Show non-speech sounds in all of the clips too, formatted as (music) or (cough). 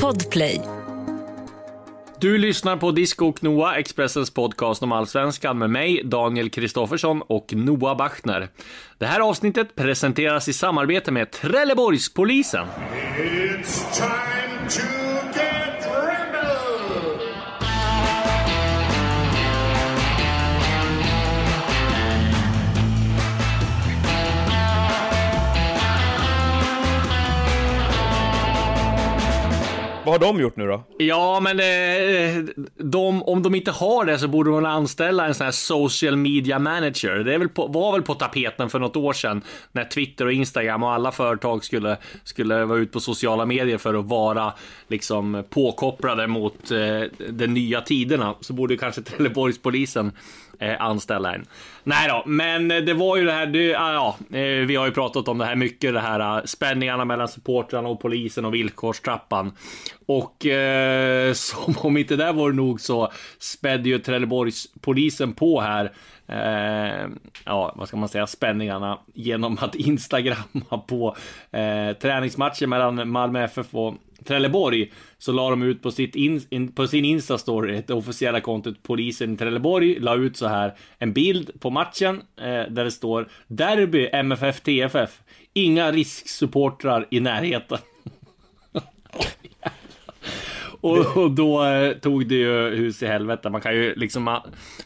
Podplay. Du lyssnar på Disco och Noah, Expressens podcast om allsvenskan med mig, Daniel Kristoffersson och Noah Bachner. Det här avsnittet presenteras i samarbete med Trelleborgspolisen. It's time to Vad har de gjort nu då? Ja, men eh, de, om de inte har det så borde de anställa en sån här social media manager. Det är väl på, var väl på tapeten för något år sedan när Twitter och Instagram och alla företag skulle, skulle vara ute på sociala medier för att vara liksom påkopplade mot eh, de nya tiderna. Så borde kanske (laughs) Trelleborgspolisen Eh, anställa en. Nej då, men det var ju det här, det, ah, ja, eh, vi har ju pratat om det här mycket, det här ah, spänningarna mellan supportrarna och polisen och villkorstrappan. Och eh, (laughs) som om inte det var nog så spädde ju Trelleborgspolisen på här. Eh, ja, vad ska man säga, spänningarna genom att (laughs) instagramma på eh, träningsmatcher mellan Malmö FF och Trelleborg så la de ut på, sitt in, in, på sin Insta-story, det officiella kontot polisen i Trelleborg, la ut så här en bild på matchen eh, där det står Derby MFF TFF. Inga risksupportrar i närheten. (laughs) Och, och då eh, tog det ju hus i helvete. Man kan ju liksom, man,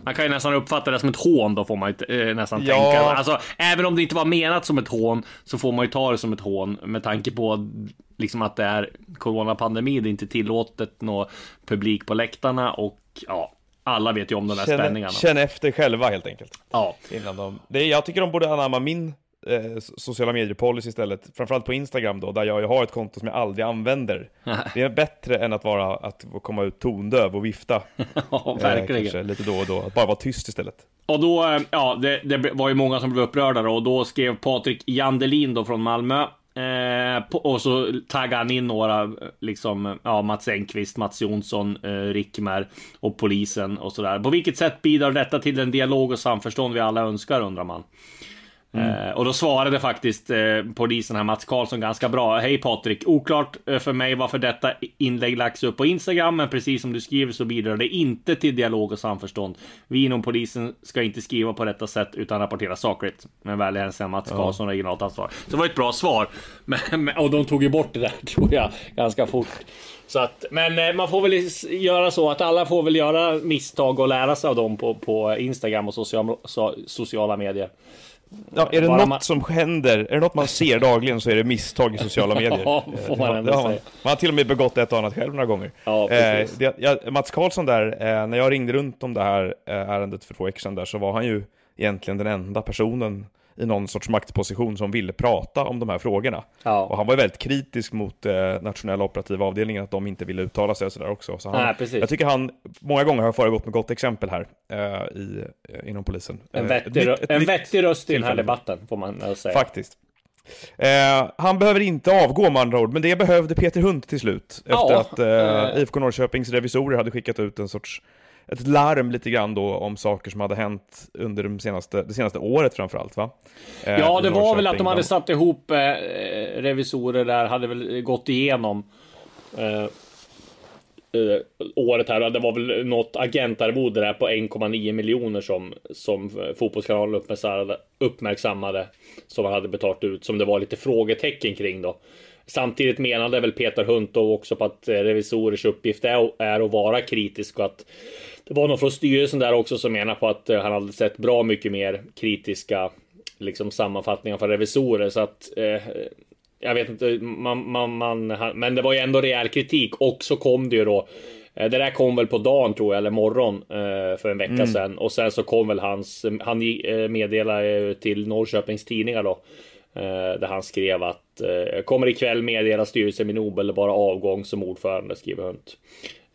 man kan ju nästan uppfatta det som ett hån då får man ju eh, nästan Ja. tänka. Alltså, även om det inte var menat som ett hån så får man ju ta det som ett hån med tanke på liksom att det är coronapandemi. Det är inte tillåtet nå publik på läktarna och ja, alla vet ju om de här Känn, spänningarna. känn efter själva helt enkelt. Ja, Innan de, det jag tycker de borde anamma min eh, sociala medier-policy istället. Framförallt på Instagram då, där jag ju har ett konto som jag aldrig använder. (laughs) Det är bättre än att vara, att komma ut tondöv och vifta. (laughs) ja eh, verkligen. kanske lite då och då. Att bara vara tyst istället. Och då, eh, ja, det, det var ju många som blev upprörda då, och då skrev Patrik Jandelin då från Malmö. Eh, på, och så taggade han in några, liksom, ja, Mats Engqvist, Mats Jonsson, eh, Rickmer och polisen och sådär. På vilket sätt bidrar detta till den dialog och samförstånd vi alla önskar, undrar man. Eh, och då svarade faktiskt eh, polisen här Mats Karlsson ganska bra. Hej Patrik, oklart eh, för mig varför detta inlägg lagts upp på Instagram, men precis som du skriver så bidrar det inte till dialog och samförstånd. Vi inom polisen ska inte skriva på detta sätt utan rapportera sakligt. Med vänlig hälsning Mats Karlsson, regionalt ansvar. Så det var ett bra svar. (laughs) Men, men, och de tog ju bort det där (laughs) tror jag ganska fort. Så att, men man får väl göra så att alla får väl göra misstag och lära sig av dem på, på Instagram och social, so, sociala medier. Ja, är det Bara något man- som händer, är det något man ser dagligen så är det misstag i sociala (laughs) medier. Ja, får Eh, man ändå har man, säga. man har till och med begått ett och annat själv några gånger. Ja, precis. det, jag, Mats Karlsson där, eh, när jag ringde runt om det här eh, ärendet för två veckor sedan där, så var han ju egentligen den enda personen i någon sorts maktposition som ville prata om de här frågorna. Ja. Och han var ju väldigt kritisk mot eh, nationella operativa avdelningen, att de inte ville uttala sig och sådär också. Så han, Nej, precis. Jag tycker han många gånger har föregått med gott exempel här eh, i, eh, inom polisen. En Eh, vettig, ett ett en vettig röst i den här debatten, får man säga. Faktiskt. Eh, han behöver inte avgå med andra ord, men det behövde Peter Hunt till slut. Efter Ja, att eh, IFK Norrköpings revisorer hade skickat ut en sorts ett larm lite grann då om saker som hade hänt under de senaste, det senaste året framförallt va? Eh, Ja, det var väl att de hade De- satt ihop eh, revisorer där, hade väl gått igenom eh, eh, året här. Det var väl något agentarvode där på 1,9 miljoner som, som fotbollskanalen uppmärksammade, uppmärksammade som man hade betalt ut, som det var lite frågetecken kring då. Samtidigt menade väl Peter Hunt då också på att eh, revisorers uppgift är, är att vara kritisk och att det var någon från styrelsen där också som menar på att eh, han hade sett bra mycket mer kritiska liksom sammanfattningar från revisorer så att eh, jag vet inte, man, man, man, men det var ju ändå rejäl kritik och så kom det ju då eh, det där kom väl på dagen tror jag, eller morgon för en vecka sedan. Och sen så kom väl hans, han meddelade till Norrköpings Tidningar då. Eh, Där han skrev att eh, kommer ikväll meddela styrelsen min omedelbara avgång som ordförande, skriver Hunt.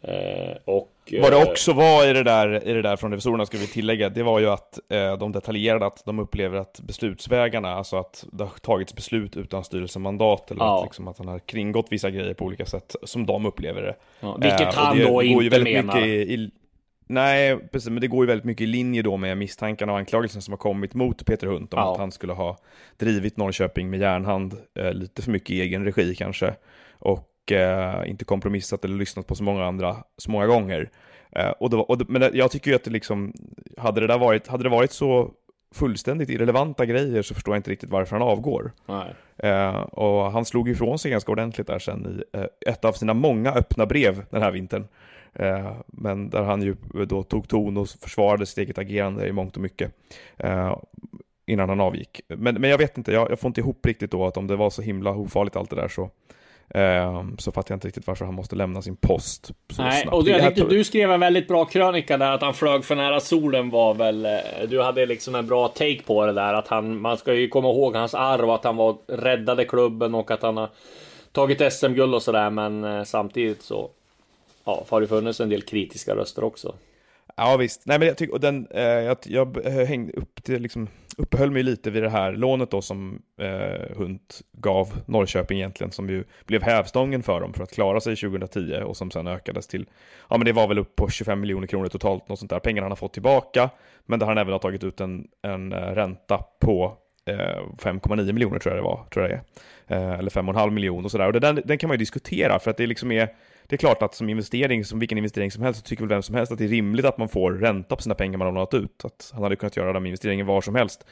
Eh, Och Vad det också var i det där, i det där från revisorerna, ska vi tillägga, det var ju att de detaljerade att de upplever att beslutsvägarna, alltså att det har tagits beslut utan styrelsemandat, eller Ja. att, liksom, att han har kringgått vissa grejer på olika sätt, som de upplever det. Ja, vilket han då går ju inte väldigt menar. mycket i, i, Nej, precis, men det går ju väldigt mycket i linje då med misstankarna och anklagelsen som har kommit mot Peter Hunt om Ja. att han skulle ha drivit Norrköping med järnhand, eh, lite för mycket i egen regi kanske. Och eh, inte kompromissat eller lyssnat på så många andra så många gånger. Eh, och det var, och det, men jag tycker ju att det liksom, hade det där varit, hade det varit så fullständigt irrelevanta grejer så förstår jag inte riktigt varför han avgår. Eh, och han slog ifrån sig ganska ordentligt där sen i eh, ett av sina många öppna brev den här vintern. Eh, men där han ju då tog ton och försvarade sitt eget agerande i mångt och mycket. Eh, innan han avgick. Men, men jag vet inte, jag, jag, får inte ihop riktigt då att om det var så himla ofarligt allt det där så eh, så fattar jag inte riktigt varför han måste lämna sin post Nej, snabbt. och jag tyckte du skrev en väldigt bra krönika där att han flög för nära solen var väl Du hade liksom en bra take på det där att han Man ska ju komma ihåg hans arv att han var räddade klubben och att han har Tagit SM-guld och sådär men samtidigt så Ja, har det funnits en del kritiska röster också. Ja visst, nej men jag tycker, och den, eh, jag, jag hängde upp till, liksom, uppehöll mig lite vid det här lånet då som eh, Hunt gav Norrköping egentligen, som ju blev hävstången för dem för att klara sig 2010 och som sen ökades till, ja men det var väl upp på 25 miljoner kronor totalt, något sånt där, pengarna han har fått tillbaka, men där han även har tagit ut en, en eh, ränta på eh, 5,9 miljoner tror jag det var, tror jag det är. Eh, eller 5,5 miljoner och sådär. Och det, den, den kan man ju diskutera för att det liksom är, det är klart att som investering, som vilken investering som helst, så tycker väl vem som helst att det är rimligt att man får ränta på sina pengar man har lånat ut. Att han hade kunnat göra den investeringen var som helst.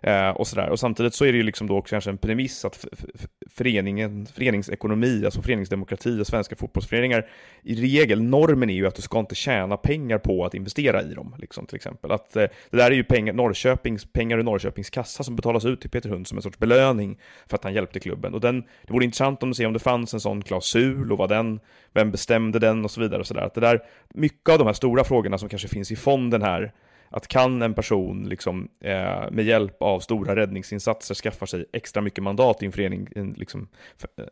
Eh, och, sådär. och samtidigt så är det ju liksom då kanske en premiss att föreningen, föreningsekonomi, alltså föreningsdemokrati och svenska fotbollsföreningar, i regel, normen är ju att du ska inte tjäna pengar på att investera i dem, liksom, till exempel. Att, eh, det där är ju pengar, Norrköpings, pengar ur Norrköpings kassa som betalas ut till Peter Hund som en sorts belöning för att han hjälpte klubben. Och den, det vore intressant om du ser om det fanns en sån klausul och vad den, vem bestämde den och så vidare. Och så där. Att det där, mycket av de här stora frågorna som kanske finns i fonden här, att kan en person liksom, eh, med hjälp av stora räddningsinsatser skaffa sig extra mycket mandat i en förening, en, liksom,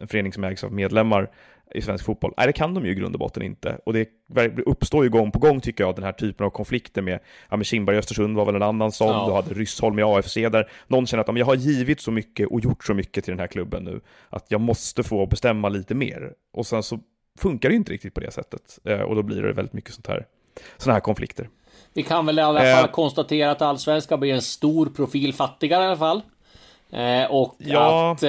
en förening som ägs av medlemmar i svensk fotboll? Nej, det kan de ju i grund och botten inte. Och det uppstår ju gång på gång, tycker jag, den här typen av konflikter med, ja, med Kindberg i Östersund var väl en annan sån, Ja. du hade Ryssholm i AFC, där någon känner att jag har givit så mycket och gjort så mycket till den här klubben nu, att jag måste få bestämma lite mer. Och sen så funkar det ju inte riktigt på det sättet. Eh, och då blir det väldigt mycket sånt här, såna här konflikter. Vi kan väl i alla fall Eh. konstatera att allsvenskan blir en stor profil fattigare i alla fall. Eh, och Ja. att eh,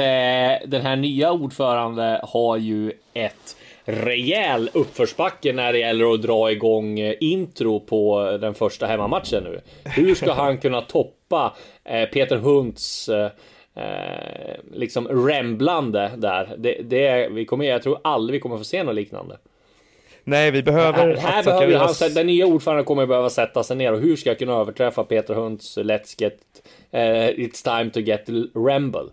den här nya ordförande har ju ett rejäl uppförsbacke när det gäller att dra igång eh, intro på den första hemmamatchen nu. Hur ska (laughs) han kunna toppa eh, Peter Hunts eh, eh, liksom remblande där? Det, det, vi kommer, jag tror aldrig vi kommer få se något liknande. Nej, vi behöver... Här, här behöver ju han, den nya ordföranden kommer behöva sätta sig ner och hur ska jag kunna överträffa Peter Hunts Let's get eh, It's time to get Ramble.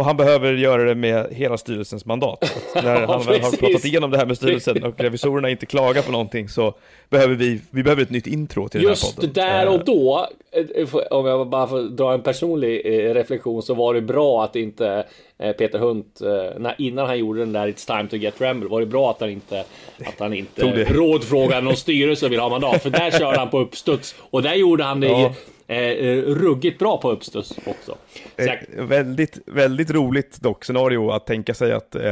Och han behöver göra det med hela styrelsens mandat. (laughs) När han väl har pratat igenom det här med styrelsen och revisorerna inte klagar på någonting så behöver vi, vi behöver ett nytt intro till den här Just podden. där Eh, och då, eh, om jag bara får dra en personlig eh, reflektion, så var det bra att inte eh, Peter Hunt, eh, när, innan han gjorde den där It's time to get Ramble, var det bra att han inte, att han inte rådfrågade någon styrelse och vill ha mandat, för där körde han på uppstuds. Och där gjorde han det Ja. Eh, eh, ruggigt bra på uppstuds också. Så jag, Eh, väldigt, väldigt roligt dock scenario att tänka sig att eh,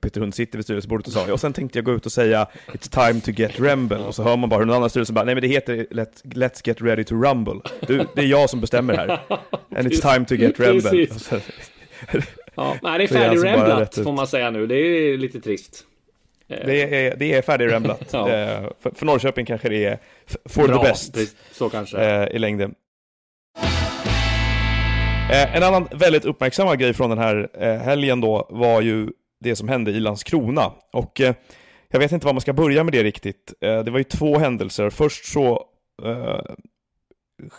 Peter Hund sitter vid styrelsebordet och sa och sen tänkte jag gå ut och säga It's time to get Ramble och så hör man bara hur någon annan styrelse bara nej men det heter Let, Let's get ready to rumble. Du, det är jag som bestämmer här. (laughs) And it's time to get Ramble. Precis. Och så- (laughs) Ja, nej, det är alltså ut. får man säga nu. Det är lite trist. Det är, det är färdigramblat. (laughs) Ja. Eh, för, för Norrköping kanske det är for Bra, the best. Så kanske. eh, i längden. Eh, en annan väldigt uppmärksammad grej från den här eh, helgen då var ju det som hände i Landskrona. Och eh, jag vet inte var man ska börja med det riktigt. Eh, det var ju två händelser. Först så eh,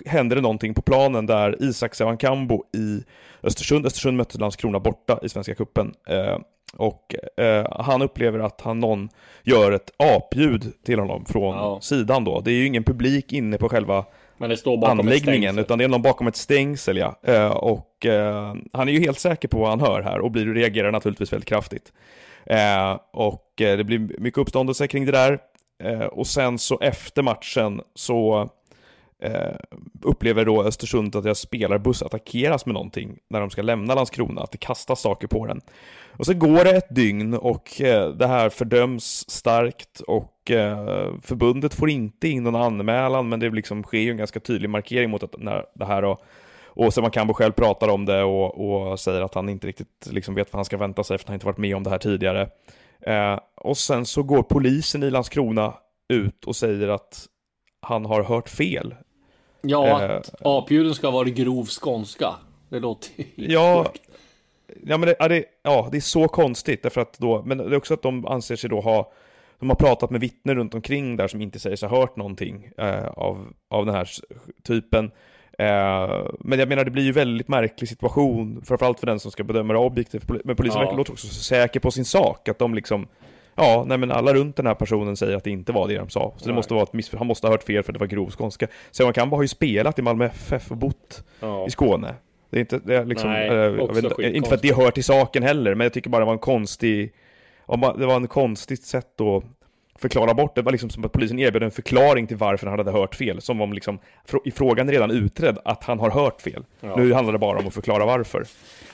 hände det någonting på planen där Isak Sevankambo i Östersund, Östersund mötte Landskrona borta i Svenska Cupen. Eh, och eh, han upplever att han någon gör ett apljud till honom från Ja. sidan då. Det är ju ingen publik inne på själva anläggningen, utan det är någon bakom ett stängsel ja. Eh, och eh, han är ju helt säker på vad han hör här och blir, reagerar naturligtvis väldigt kraftigt. Eh, och eh, det blir mycket uppståndelse kring det där. Och sen så efter matchen så eh, upplever då Östersund att deras spelarbuss attackeras med någonting när de ska lämna Landskrona, att det kastas saker på den. Och så går det ett dygn och eh, det här fördöms starkt och eh, förbundet får inte in någon anmälan men det liksom sker ju en ganska tydlig markering mot att när det här och och Seman Kambo själv pratar om det och, och, säger att han inte riktigt liksom vet vad han ska vänta sig för att han inte varit med om det här tidigare. Eh, och sen så går polisen i Landskrona ut och säger att han har hört fel. Ja, att eh, apljuden ska vara grov skånska. Det låter ju Ja, ja, men det, ja, det, ja, det är så konstigt därför att då, men det är också att de anser sig då ha de har pratat med vittnen runt omkring där som inte säger sig ha hört någonting eh, av, av den här typen. Eh, men jag menar, det blir ju väldigt märklig situation, framförallt för den som ska bedöma det objektivt. Men polisen ja. låter också så säker på sin sak, att de liksom Ja, nej men alla runt den här personen säger att det inte var det de sa. Så nej. det måste vara ett miss han måste ha hört fel för det var grov skånska. Simon Kamba har ju spelat i Malmö FF och bott ja. i Skåne. Det är inte, det är liksom, nej, äh, vet, inte för att det hör till saken heller, men jag tycker bara det var en konstig, det var en konstigt sätt att förklara bort det. Var liksom som att polisen erbjöd en förklaring till varför han hade hört fel. Som om liksom, i frågan redan utredd att han har hört fel. Ja. Nu handlar det bara om att förklara varför.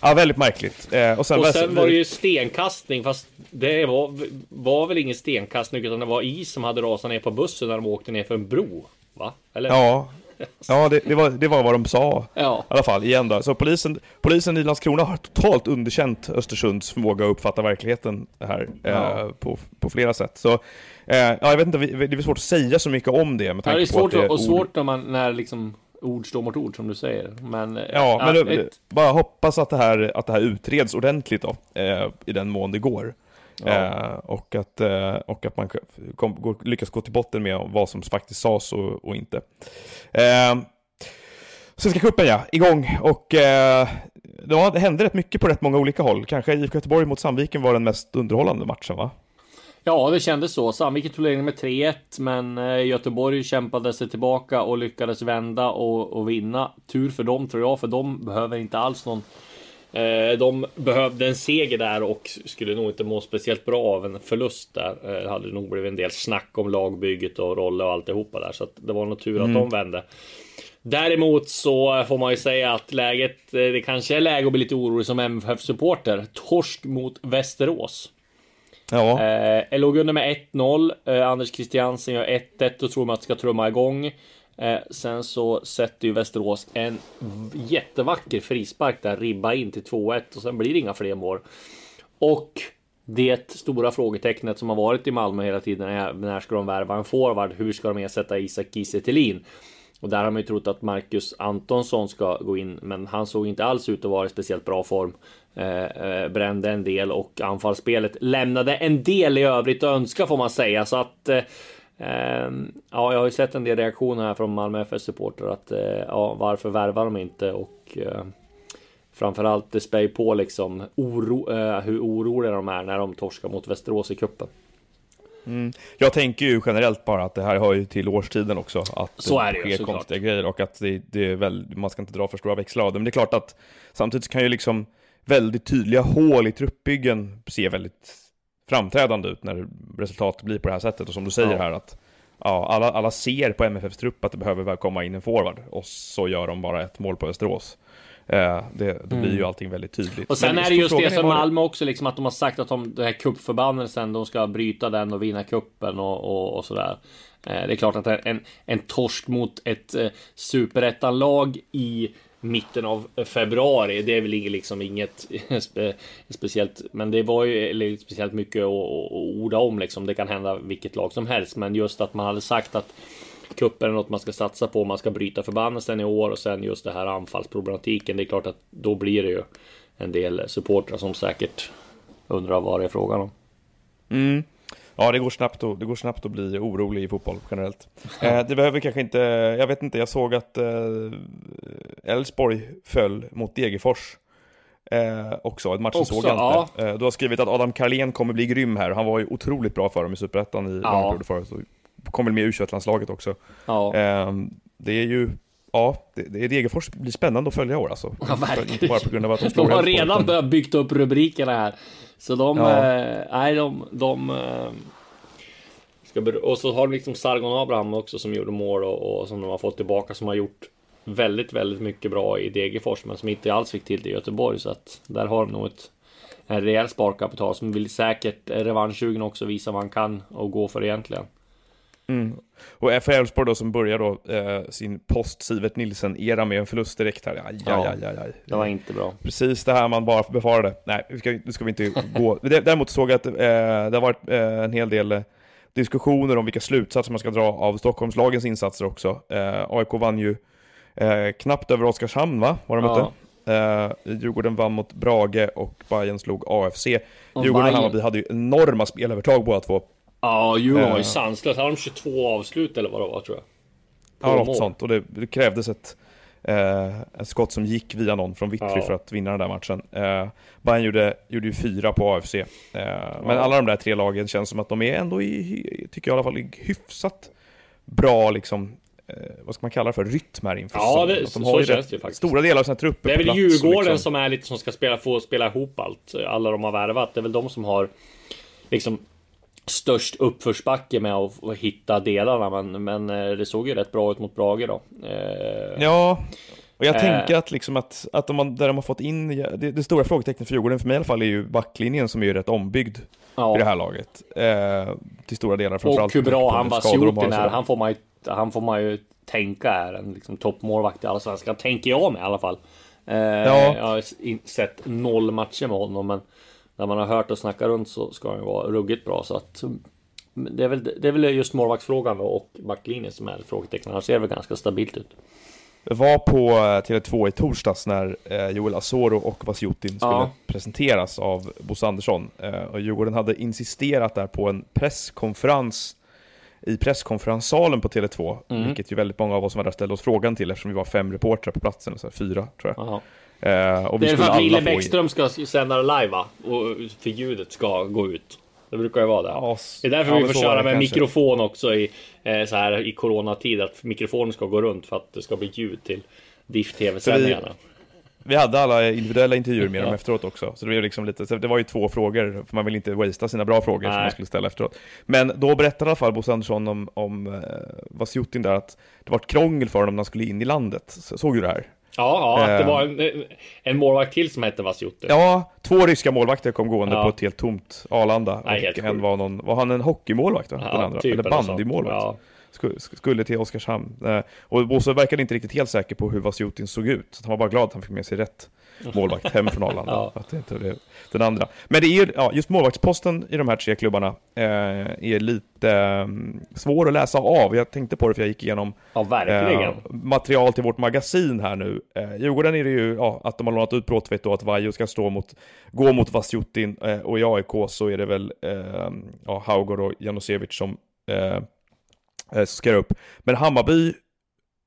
Ja, väldigt märkligt. Eh, och sen, och sen var det ju stenkastning, fast det var, var väl ingen stenkastning utan det var is som hade rasat ner på bussen när de åkte ner för en bro. Va? Eller? Ja, (laughs) Ja, det, det, var, det var vad de sa. Ja. I alla fall, igen då. Så polisen, polisen i Landskrona har totalt underkänt Östersunds förmåga att uppfatta verkligheten här ja. eh, på, på flera sätt. Så, eh, ja, jag vet inte, det är svårt att säga så mycket om det. Med tanke ja, det är svårt, på att det är och svårt när, man, när liksom ord står mot ord som du säger. Men, eh, ja, men ett... bara hoppas att det, här, att det här utreds ordentligt då, eh, i den mån det går. Ja. Eh, och, att, eh, och att man kom, går, lyckas gå till botten med vad som faktiskt sades och, och inte. Eh, Svenska cupen ja, igång och eh, det hände rätt mycket på rätt många olika håll. Kanske IFK Göteborg mot Sandviken var den mest underhållande matchen va? Ja, det kändes så. Sandviken tog ledningen med 3-1, men eh, Göteborg kämpade sig tillbaka och lyckades vända och, och vinna. Tur för dem tror jag, för de behöver inte alls någon de behövde en seger där och skulle nog inte må speciellt bra av en förlust där. Eh, det hade nog blivit en del snack om lagbygget och roller och alltihopa där. Så det var nog tur att mm. de vände. Däremot så får man ju säga att läget, eh, det kanske är läge att bli lite orolig som MFF-supporter. Torsk mot Västerås. Ja. Eh, låg under med 1-0. Eh, Anders Christiansen gör 1-1 och tror man att ska trumma igång. Eh, sen så sätter ju Västerås en jättevacker frispark där, ribba in till 2-1 och sen blir det inga fler mål. Och det stora frågetecknet som har varit i Malmö hela tiden är när ska de värva en forward? Hur ska de ersätta Isak Kiese Och där har man ju trott att Marcus Antonsson ska gå in, men han såg inte alls ut att vara i speciellt bra form. Eh, eh brände en del och anfallsspelet lämnade en del i övrigt att önska får man säga. Så att eh, ja, jag har ju sett en del reaktioner här från Malmö FF supporter att eh, ja, varför värvar de inte och eh, framförallt det spär på liksom oro, eh, hur oroliga de är när de torskar mot Västerås i cupen. Mm. Jag tänker ju generellt bara att det här hör ju till årstiden också. Att så är det sker ju, konstiga grejer och att det, det, är väl, man ska inte dra för stora växlar av det. Men det är klart att samtidigt kan ju liksom väldigt tydliga hål i truppbyggen se väldigt framträdande ut när resultatet blir på det här sättet. Och som du säger ja. här att ja, alla, alla ser på MFFs trupp att det behöver komma in en forward och så gör de bara ett mål på Österås. Eh, det, då blir mm. ju allting väldigt tydligt. Och sen Men är det just det som Malmö också, liksom att de har sagt att de, den här cupförbannelsen, de ska bryta den och vinna kuppen och, och, och sådär. Eh, det är klart att en, en torsk mot ett eh, superettanlag i mitten av februari. Det är väl liksom inget (laughs) spe, speciellt, men det var ju speciellt mycket att, att orda om liksom. Det kan hända vilket lag som helst, men just att man hade sagt att cupen är något man ska satsa på. Man ska bryta förbannelsen i år och sen just det här anfallsproblematiken. Det är klart att då blir det ju en del supportrar som säkert undrar vad det är frågan om. Mm. Ja, det går snabbt att, det går snabbt att bli orolig i fotboll generellt. Eh, det behöver kanske inte, jag vet inte, jag såg att eh, Elfsborg eh, föll mot Degerfors. Eh, också, ett match som såg jag inte. Eh, du har skrivit att Adam Carlén kommer bli grym här. Han var ju otroligt bra för dem i Superettan i ja. förut. Kom väl med i U21-landslaget också. Ja. Eh, det är ju, ja, det, det, Degerfors blir spännande att följa i år alltså. Ja, verkligen. Bara på grund av att de De har redan börjat byggt upp rubrikerna här. Så de, ja. eh, nej de, de eh, ska, och så har de liksom Sargon Abraham också som gjorde mål och, och, som de har fått tillbaka som har gjort väldigt, väldigt mycket bra i Degerfors men som inte alls fick till det i Göteborg så att där har de nog ett en rejäl sparkapital som vill säkert revanschsugen också visa vad han kan och gå för egentligen. Och för Elfsborg då som börjar då eh, sin post-Sivert Nilsen-era med en förlust direkt här. Aj, Ja. aj, aj, aj. Det var inte bra. Precis det här man bara befarade. Nej, nu ska, ska vi inte gå. (laughs) Däremot såg jag att eh, det har varit eh, en hel del eh, diskussioner om vilka slutsatser man ska dra av Stockholmslagens insatser också. Eh, AIK vann ju eh, knappt över Oskarshamn va? Var de Ja. mötte? Eh, Djurgården vann mot Brage och Bayern slog AFC. Och Djurgården och Hammarby hade ju enorma spelövertag båda två. Ja, Djurgården var ju Eh. sanslös. Hade de 22 avslut eller vad det var tror jag. På Ja, något sånt. Och det, det krävdes ett, eh, ett skott som gick via någon från Vittry Ja. för att vinna den där matchen. Eh, Bayern gjorde, gjorde ju fyra på AFC. Eh, Men alla de där tre lagen känns som att de är ändå, i, tycker jag i alla fall, hyfsat bra liksom, eh, vad ska man kalla det för, rytm här inför Ja, det- de så har ju känns det ju faktiskt. Stora delar av sina trupper Det är väl Djurgården liksom. som är lite som ska spela, få spela ihop allt. Alla de har värvat. Det är väl de som har liksom störst uppförsbacke med att hitta delarna. Men, men eh, det såg ju rätt bra ut mot Brage då. Eh, Ja, och jag Eh. tänker att, liksom att, att de, har- där de har fått in, det, det stora frågetecknet för Djurgården för mig i alla fall är ju backlinjen som är ju rätt ombyggd ja. i det här laget. Eh, till stora delar Och framförallt. hur bra han och Vasjutin är. Han får man ju, han får man ju tänka är en liksom, toppmålvakt i Allsvenskan. Tänker jag med i alla fall. Eh, Ja. Jag har sett noll matcher med honom, men när man har hört och snackat runt så ska han ju vara ruggigt bra. Så att, mm, det, är väl, det är väl just målvaktsfrågan och backlinjen som är frågetecknen. Annars ser väl ganska stabilt ut. Jag var på eh, Tele2 i torsdags när eh, Joel Asoro och Vasjutin skulle Ja. presenteras av Bosse Andersson. Eh, och Djurgården hade insisterat där på en presskonferens i presskonferenssalen på Tele2, Mm. vilket ju väldigt många av oss som var där ställde oss frågan till eftersom vi var fem reportrar på platsen, så fyra tror jag. Jaha. Eh, och vi Det är för att Wille få... Bäckström ska sända live va? Och för ljudet ska gå ut. Det brukar ju vara det. Ja, Det är därför ja, vi får köra med kanske. mikrofon också i, eh, så här, i coronatid. Att mikrofonen ska gå runt för att det ska bli ljud till DIF TV-sändningarna. Vi hade alla individuella intervjuer med dem Ja. efteråt också. Så det, blev liksom lite, så det var ju två frågor, för man vill inte wastea sina bra frågor som Nej. man skulle ställa efteråt. Men då berättade i alla fall Bosse Andersson om, om eh, Vasjutin där att det var ett krångel för honom när han skulle in i landet. Så, såg du det här? Ja, ja att det Eh. var en, en målvakt till som hette Vasjutin. Ja, två ryska målvakter kom gående Ja. på ett helt tomt Arlanda. Nej, helt och en var någon, var han en hockeymålvakt va? den andra? typ Eller bandymålvakt? Ja. Skulle, skulle till Oskarshamn. Eh, och Bosse verkade inte riktigt helt säker på hur Vasjutin såg ut. Så han var bara glad att han fick med sig rätt (laughs) målvakt hem från Arlanda. Ja. Att det inte blev den andra. Men det är ju, ja, just målvaktsposten i de här tre klubbarna eh, är lite eh, svår att läsa av. Jag tänkte på det för jag gick igenom ja, eh, material till vårt magasin här nu. Eh, Djurgården är det ju ja, att de har lånat ut Bråtvedt och att Vaiho ska stå mot, gå mot Vasjutin eh, och i AIK så är det väl eh, ja, Haugård och Janosevic som eh, eh, ska upp. Men Hammarby,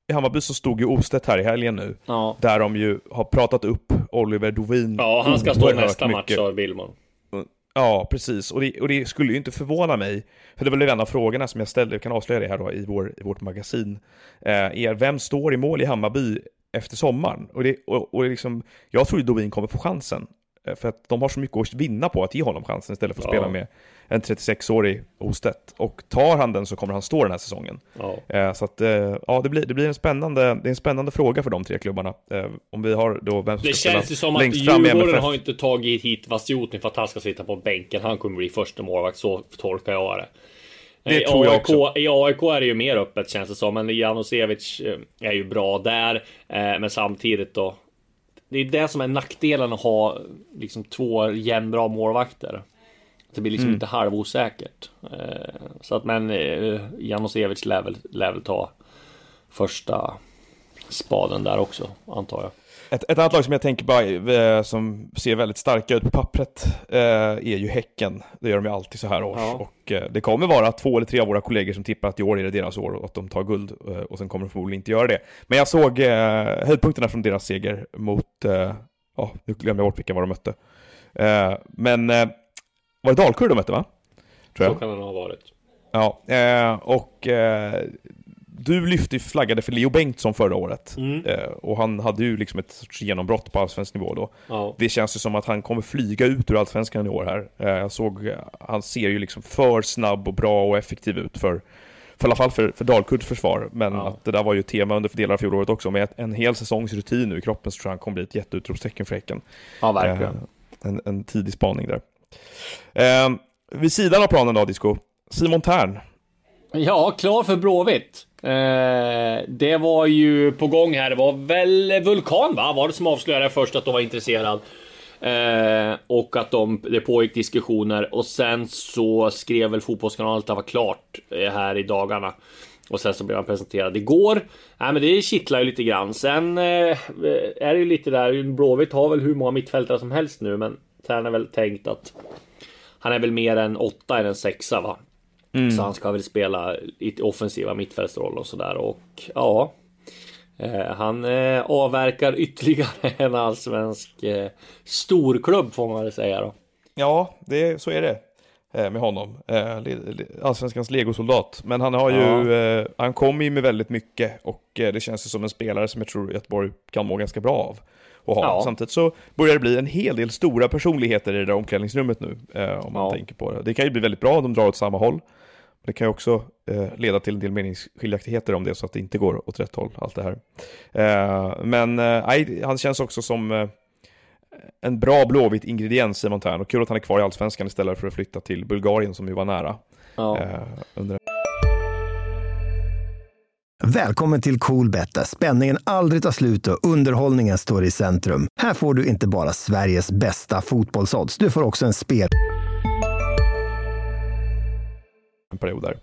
i Hammarby så stod ju Ostedt här i helgen nu, Ja. där de ju har pratat upp Oliver Dovin ja, han ska stå nästa match, mycket. sa Billman. Ja, precis. Och det, och det skulle ju inte förvåna mig, för det var väl en av frågorna som jag ställde, jag kan avslöja det här då i, vår, i vårt magasin, eh, är vem står i mål i Hammarby efter sommaren? Och, det, och, och liksom, jag tror ju Dovin kommer få chansen, för att de har så mycket att vinna på att ge honom chansen istället för att Ja. spela med en 36-årig Ostedt. Och tar han den så kommer han stå den här säsongen. Ja. Eh, så att, eh, ja, det blir, det blir en spännande, det är en spännande fråga för de tre klubbarna. Eh, om vi har då vem som Det ska känns ju som att Djurgården har inte tagit hit Vasjutin för att han ska sitta på bänken. Han kommer bli första målvakt, så tolkar jag det. Det I tror jag AIK, också. I AIK är det ju mer öppet känns det som, men Janosevic eh, är ju bra där. Eh, Men samtidigt då. Det är det som är nackdelen att ha liksom två jämnbra målvakter. Det blir liksom Mm. inte halvosäkert. Eh, Så att men eh, Janosevic lär väl, lär väl ta första spaden där också, antar jag. Ett, ett annat lag som jag tänker bara, eh, som ser väldigt starka ut på pappret, eh, är ju Häcken. Det gör de ju alltid så här års. Ja. Och eh, det kommer vara två eller tre av våra kollegor som tippar att i år är det deras år och att de tar guld. Och sen kommer de förmodligen inte göra det. Men jag såg höjdpunkterna från deras seger mot, ja, nu glömde jag bort vilka var de mötte. Men var det Dalkurd de mötte va? Tror Så jag. kan det ha varit. Ja, och du lyfte ju flaggade för Leo Bengtsson förra året. Mm. Eh, och han hade ju liksom ett sorts genombrott på allsvensk nivå då. Ja. Det känns ju som att han kommer flyga ut ur allsvenskan i år här. Eh, jag såg, han ser ju liksom för snabb och bra och effektiv ut för, för i alla fall för, för Dalkurds försvar. Men Ja. att det där var ju ett tema under delar av fjolåret också. Med en hel säsongs rutin nu i kroppen så tror jag han kommer bli ett jätteutropstecken för Häcken. ja, verkligen. Eh, en, en tidig spaning där. Eh, vid sidan av planen då, Disco. Simon Tern. Ja, klar för Bråvitt. Eh, det var ju på gång här. Det var väl Vulkan, va? Var det som avslöjade först att de var intresserad? Eh, och att de, det pågick diskussioner och sen så skrev väl Fotbollskanalen att det var klart eh, här i dagarna. Och sen så blev han presenterad igår. Nej men det kittlar ju lite grann. Sen eh, är det ju lite där, Blåvitt har väl hur många mittfältare som helst nu men Tern har väl tänkt att han är väl mer än åtta än en sexa va? Mm. Så han ska väl spela i offensiva mittfältsroll och sådär och ja. Eh, han eh, avverkar ytterligare (laughs) en allsvensk eh, storklubb får man väl säga då. Ja, det, så är det eh, med honom. Eh, allsvenskans legosoldat. Men han har ju, ja. Eh, han kommer ju med väldigt mycket och det känns ju som en spelare som jag tror Göteborg kan må ganska bra av. Och ha. Ja. Samtidigt så börjar det bli en hel del stora personligheter i det där omklädningsrummet nu, om man ja. tänker på det. Det kan ju bli väldigt bra om de drar åt samma håll. Det kan också eh, leda till en del meningsskiljaktigheter om det så att det inte går åt rätt håll, allt det här. Eh, men eh, han känns också som eh, en bra blåvit ingrediens i Montern och kul att han är kvar i Allsvenskan istället för att flytta till Bulgarien som ju var nära. Ja. Eh, under... Välkommen till Coolbet där spänningen aldrig tar slut och underhållningen står i centrum. Här får du inte bara Sveriges bästa fotbollsodds, du får också en spel en period där.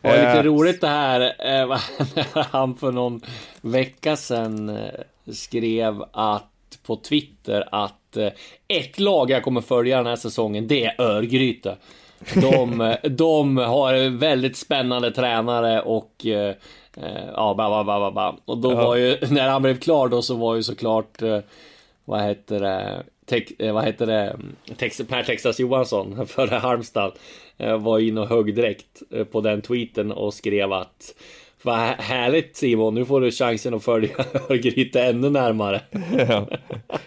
Det var lite eh, roligt det här eh, (laughs) när han för någon vecka sedan eh, skrev att på Twitter att ett lag jag kommer följa den här säsongen det är Örgryte. De, (laughs) de har väldigt spännande tränare och ja, ba, ba, ba, ba. Och då var ju, (laughs) när han blev klar då så var ju såklart, vad heter det, Tex, vad heter det, Tex, Per Texas Johansson före Halmstad Eh, var inne och högg direkt eh, på den tweeten och skrev att vad härligt Simon, nu får du chansen att följa (laughs) Örgryte ännu närmare. Ja.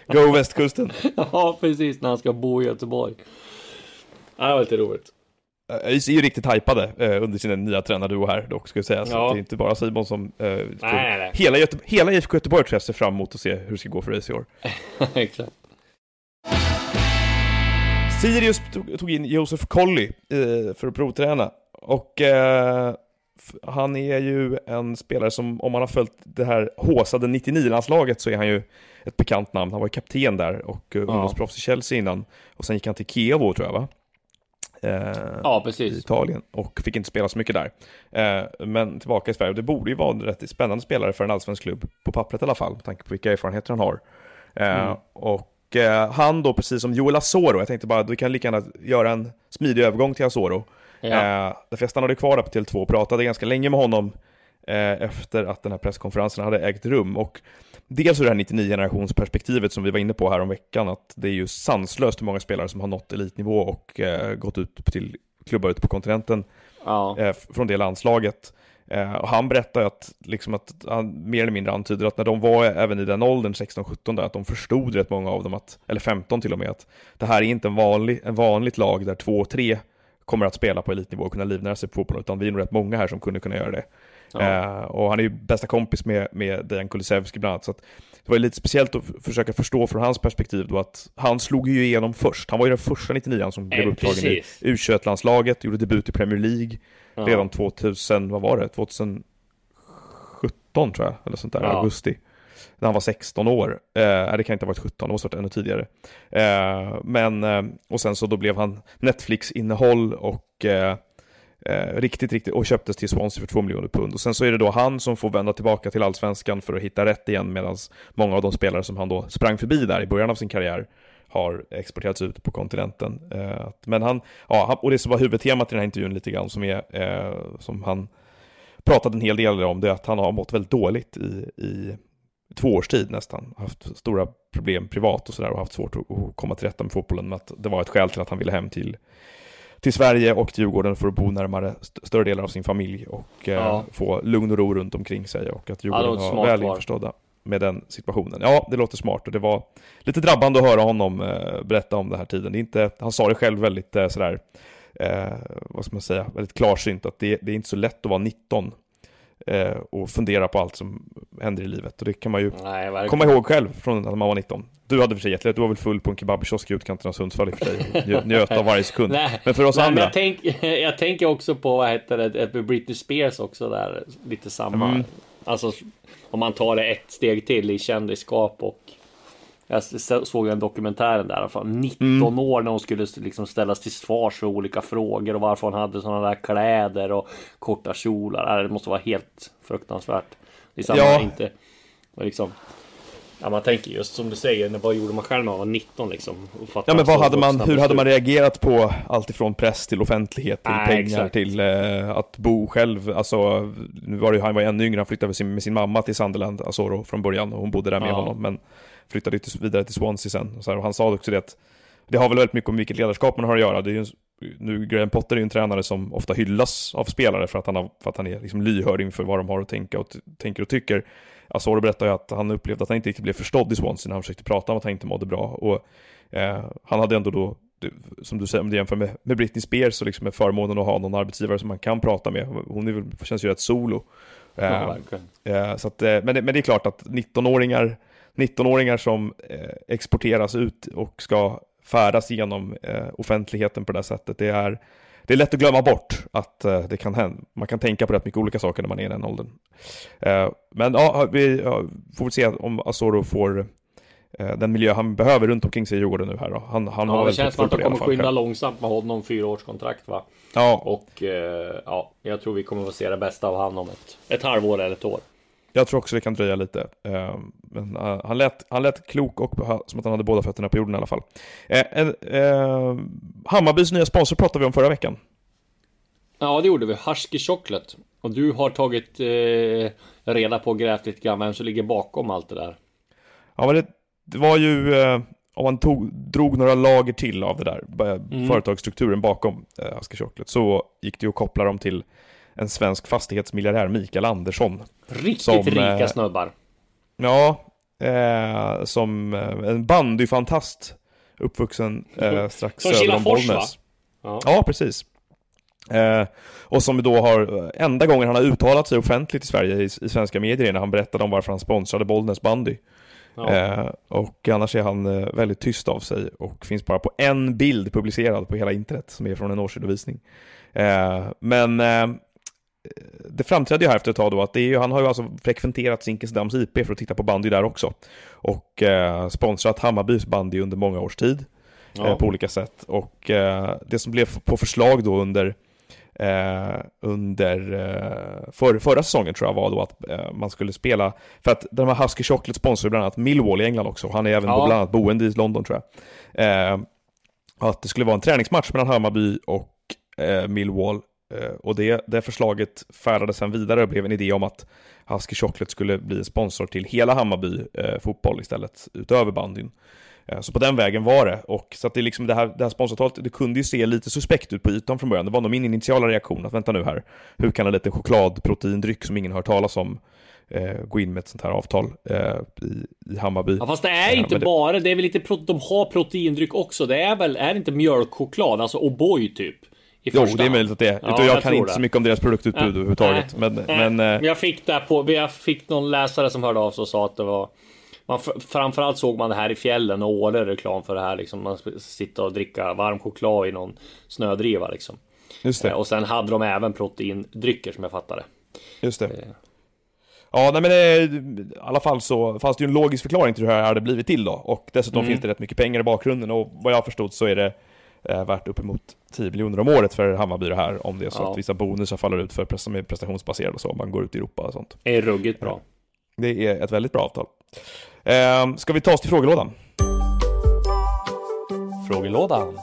Go västkusten. (laughs) ja, precis, när han ska bo i Göteborg. Ja, det var lite roligt. ÖIS är ju riktigt hypade eh, under sina nya tränarduo här dock, ska jag säga. Så ja. det är inte bara Simon som... Eh, nej, nej, nej. Hela, Göte hela IFK Göteborg tror jag ser fram emot att se hur det ska gå för ÖIS i år. (laughs) Exakt. Sirius tog in Josef Colley eh, för att provträna. Och eh, han är ju en spelare som, om man har följt det här håsade 99-landslaget så är han ju ett bekant namn. Han var ju kapten där och uh, ungdomsproffs i Chelsea innan. Och sen gick han till Kievo tror jag va? Eh, ja, precis. I Italien och fick inte spela så mycket där. Eh, men tillbaka i Sverige. Och det borde ju vara en rätt spännande spelare för en allsvensk klubb, på pappret i alla fall, med tanke på vilka erfarenheter han har. Eh, mm. Och eh, han då, precis som Joel Asoro, jag tänkte bara du kan lika gärna göra en smidig övergång till Asoro. Ja. Eh, därför jag stannade kvar där på Tele2 och pratade ganska länge med honom eh, efter att den här presskonferensen hade ägt rum. Och dels ur det här 99-generationsperspektivet som vi var inne på här om veckan, att det är ju sanslöst hur många spelare som har nått elitnivå och eh, gått ut till klubbar ute på kontinenten ja. eh, från det landslaget. Eh, och han berättar att, liksom att han mer eller mindre antyder att när de var även i den åldern, 16-17, att de förstod rätt många av dem, att, eller 15 till och med, att det här är inte en, vanlig, en vanligt lag där två, tre kommer att spela på elitnivå och kunna livnära sig på fotboll, utan vi är nog rätt många här som kunde kunna göra det. Ja. Eh, och han är ju bästa kompis med, med Dejan Kulusevski bland annat, så det var lite speciellt att försöka förstå från hans perspektiv då att han slog ju igenom först. Han var ju den första 99 som blev upptagen i U21-landslaget, gjorde debut i Premier League, ja. redan 2000, vad var det, 2017 tror jag, eller sånt där, ja. augusti. När han var 16 år. Eh, det kan inte ha varit 17, det måste ha varit ännu tidigare. Eh, men, eh, och sen så då blev han Netflix-innehåll och eh, eh, riktigt, riktigt, och köptes till Swansea för 2 miljoner pund. Och sen så är det då han som får vända tillbaka till allsvenskan för att hitta rätt igen, medan många av de spelare som han då sprang förbi där i början av sin karriär har exporterats ut på kontinenten. Eh, men han, ja, och det som var huvudtemat i den här intervjun lite grann, som, är, eh, som han pratade en hel del om, det är att han har mått väldigt dåligt i, i två års tid nästan. Haft stora problem privat och sådär och haft svårt att, att komma till rätta med fotbollen. Men att det var ett skäl till att han ville hem till, till Sverige och till Djurgården för att bo närmare st större delar av sin familj och eh, ja. få lugn och ro runt omkring sig och att Djurgården ja, var väl införstådda med den situationen. Ja, det låter smart och det var lite drabbande att höra honom eh, berätta om den här tiden. Det är inte, han sa det själv väldigt eh, sådär, eh, vad ska man säga, väldigt klarsynt att det, det, är inte så lätt att vara 19 eh, och fundera på allt som händer i livet. Och det kan man ju Nej, komma ihåg själv från när man var 19. Du hade för sig jättelätt, du var väl full på en kebabkiosk i utkanten av Sundsvall i och för sig. (laughs) Njö- Njöt av varje sekund. Nej, Men för oss nej, andra, jag, tänk, (laughs) jag tänker också på, vad heter det, Britney Spears också där, lite samma. Mm. Alltså, om man tar det ett steg till i kändisskap och jag såg en dokumentären där, från 19 Mm. år när hon skulle liksom ställas till svars för olika frågor och varför hon hade sådana där kläder och korta kjolar. Det måste vara helt fruktansvärt. Det är samma, Ja. inte, och liksom, ja, man tänker just som du säger, när- vad gjorde man själv när man var 19 liksom? Ja men vad hade man, hur hade man reagerat på allt ifrån press till offentlighet till Nej, pengar exakt. till eh, att bo själv. Alltså, nu var det, han var ännu yngre, han flyttade med sin, med sin mamma till Sunderland, Asoro från början och hon bodde där med Ja. honom. Men flyttade vidare till Swansea sen. Och, så här, och han sa också det att det har väl väldigt mycket om vilket ledarskap man har att göra. Det är ju, nu, Graham Potter är ju en tränare som ofta hyllas av spelare för att han, har, för att han är liksom lyhörd inför vad de har att tänka och, tänker och tycker. Asoro berättar ju att han upplevde att han inte riktigt blev förstådd i Swansea när han försökte prata om att han inte mådde bra. Och eh, han hade ändå då, som du säger, om du jämför med, med Britney Spears så liksom med förmånen att ha någon arbetsgivare som man kan prata med. Hon är väl, känns ju rätt solo. Ja, Eh. Eh, Så att, eh, men, det, men det är klart att 19-åringar 19-åringar som eh, exporteras ut och ska färdas genom eh, offentligheten på det här sättet, det är, det är lätt att glömma bort att eh, det kan hända. Man kan tänka på rätt mycket olika saker när man är i den åldern. Men ja, vi får väl se om Asoro får den miljö han behöver runt omkring sig i Djurgården nu här då. Han, han har Ja, det väl känns som att de det kommer skynda långsamt med honom fyraårskontrakt va? Ja, Och ja, jag tror vi kommer att se det bästa av honom om ett, ett halvår eller ett år. Jag tror också det kan dröja lite. Eh, Men eh, han lät, han lät klok och som att han hade båda fötterna på jorden i alla fall. Eh, Hammarbys nya sponsor pratade vi om förra veckan. Ja, det gjorde vi. Husky Chocolate. Och du har tagit eh, reda på och grävt lite grann vem som ligger bakom allt det där. Ja, men det, det var ju, eh, om man tog, drog några lager till av det där, Mm. företagsstrukturen bakom eh, Husky Chocolate, så gick det ju att koppla dem till en svensk fastighetsmiljardär, Mikael Andersson. Riktigt Som, rika eh, snubbar. Ja, eh, som eh, en bandyfantast, uppvuxen eh, strax Som söder om Bollnäs. Ja. Ja, precis. Eh, och som då har, enda gången han har uttalat sig offentligt i Sverige i, i svenska medier är när han berättade om varför han sponsrade Bollnäs bandy. Ja. Eh, och annars är han eh, väldigt tyst av sig och finns bara på en bild publicerad på hela internet som är från en årsredovisning. Eh, men eh, det framträdde ju här efter ett tag då att det är ju, han har ju alltså frekventerat Zinkensdamms IP för att titta på bandy där också. Och eh, sponsrat Hammarbys bandy under många års tid Ja. eh, på olika sätt. Och eh, det som blev på förslag då under Eh, under eh, för, förra säsongen tror jag var då att eh, man skulle spela, för att de här Husky Chocolate sponsrar bland annat Millwall i England också, han är även Ja. bland annat boende i London tror jag. Eh, att det skulle vara en träningsmatch mellan Hammarby och eh, Millwall eh, och det, det förslaget färdades sen vidare och blev en idé om att Husky Chocolate skulle bli en sponsor till hela Hammarby eh, fotboll istället, utöver bandyn. Eh, Så på den vägen var det. Och så att det, liksom det, här, det här sponsoravtalet, det kunde ju se lite suspekt ut på ytan från början. Det var nog min initiala reaktion, att vänta nu här, hur kan en liten chokladproteindryck som ingen hört talas om eh, gå in med ett sånt här avtal eh, i, i Hammarby? Ja, fast det är Ja, inte det- bara, det är väl lite, de har proteindryck också. Det är väl, är det inte mjölkchoklad, alltså O'boy typ? I Jo, första det är möjligt att det är. Ja, jag, jag kan inte det. så mycket om deras produktutbud Nej. överhuvudtaget. Men, Nej, men, eh, jag fick där på, jag fick någon läsare som hörde av sig och sa att det var man, fr- framförallt såg man det här i fjällen och Åre reklam för det här liksom. Man sitta och dricka varm choklad i någon snödriva liksom. just Eh, det. Och sen hade de även proteindrycker som jag fattade. Just det. Eh, Ja, nej men eh, i alla fall så fanns det ju en logisk förklaring till hur det här hade blivit till då. Och dessutom Mm. finns det rätt mycket pengar i bakgrunden och vad jag förstått så är det eh, värt uppemot 10 miljoner om året för Hammarby det här. Om det är så Ja. att vissa bonusar faller ut för som är prestationsbaserade och så, om man går ut i Europa och sånt. Är ruggigt bra. Det är ett väldigt bra avtal. Eh, ska vi ta oss till frågelådan? Frågelådan.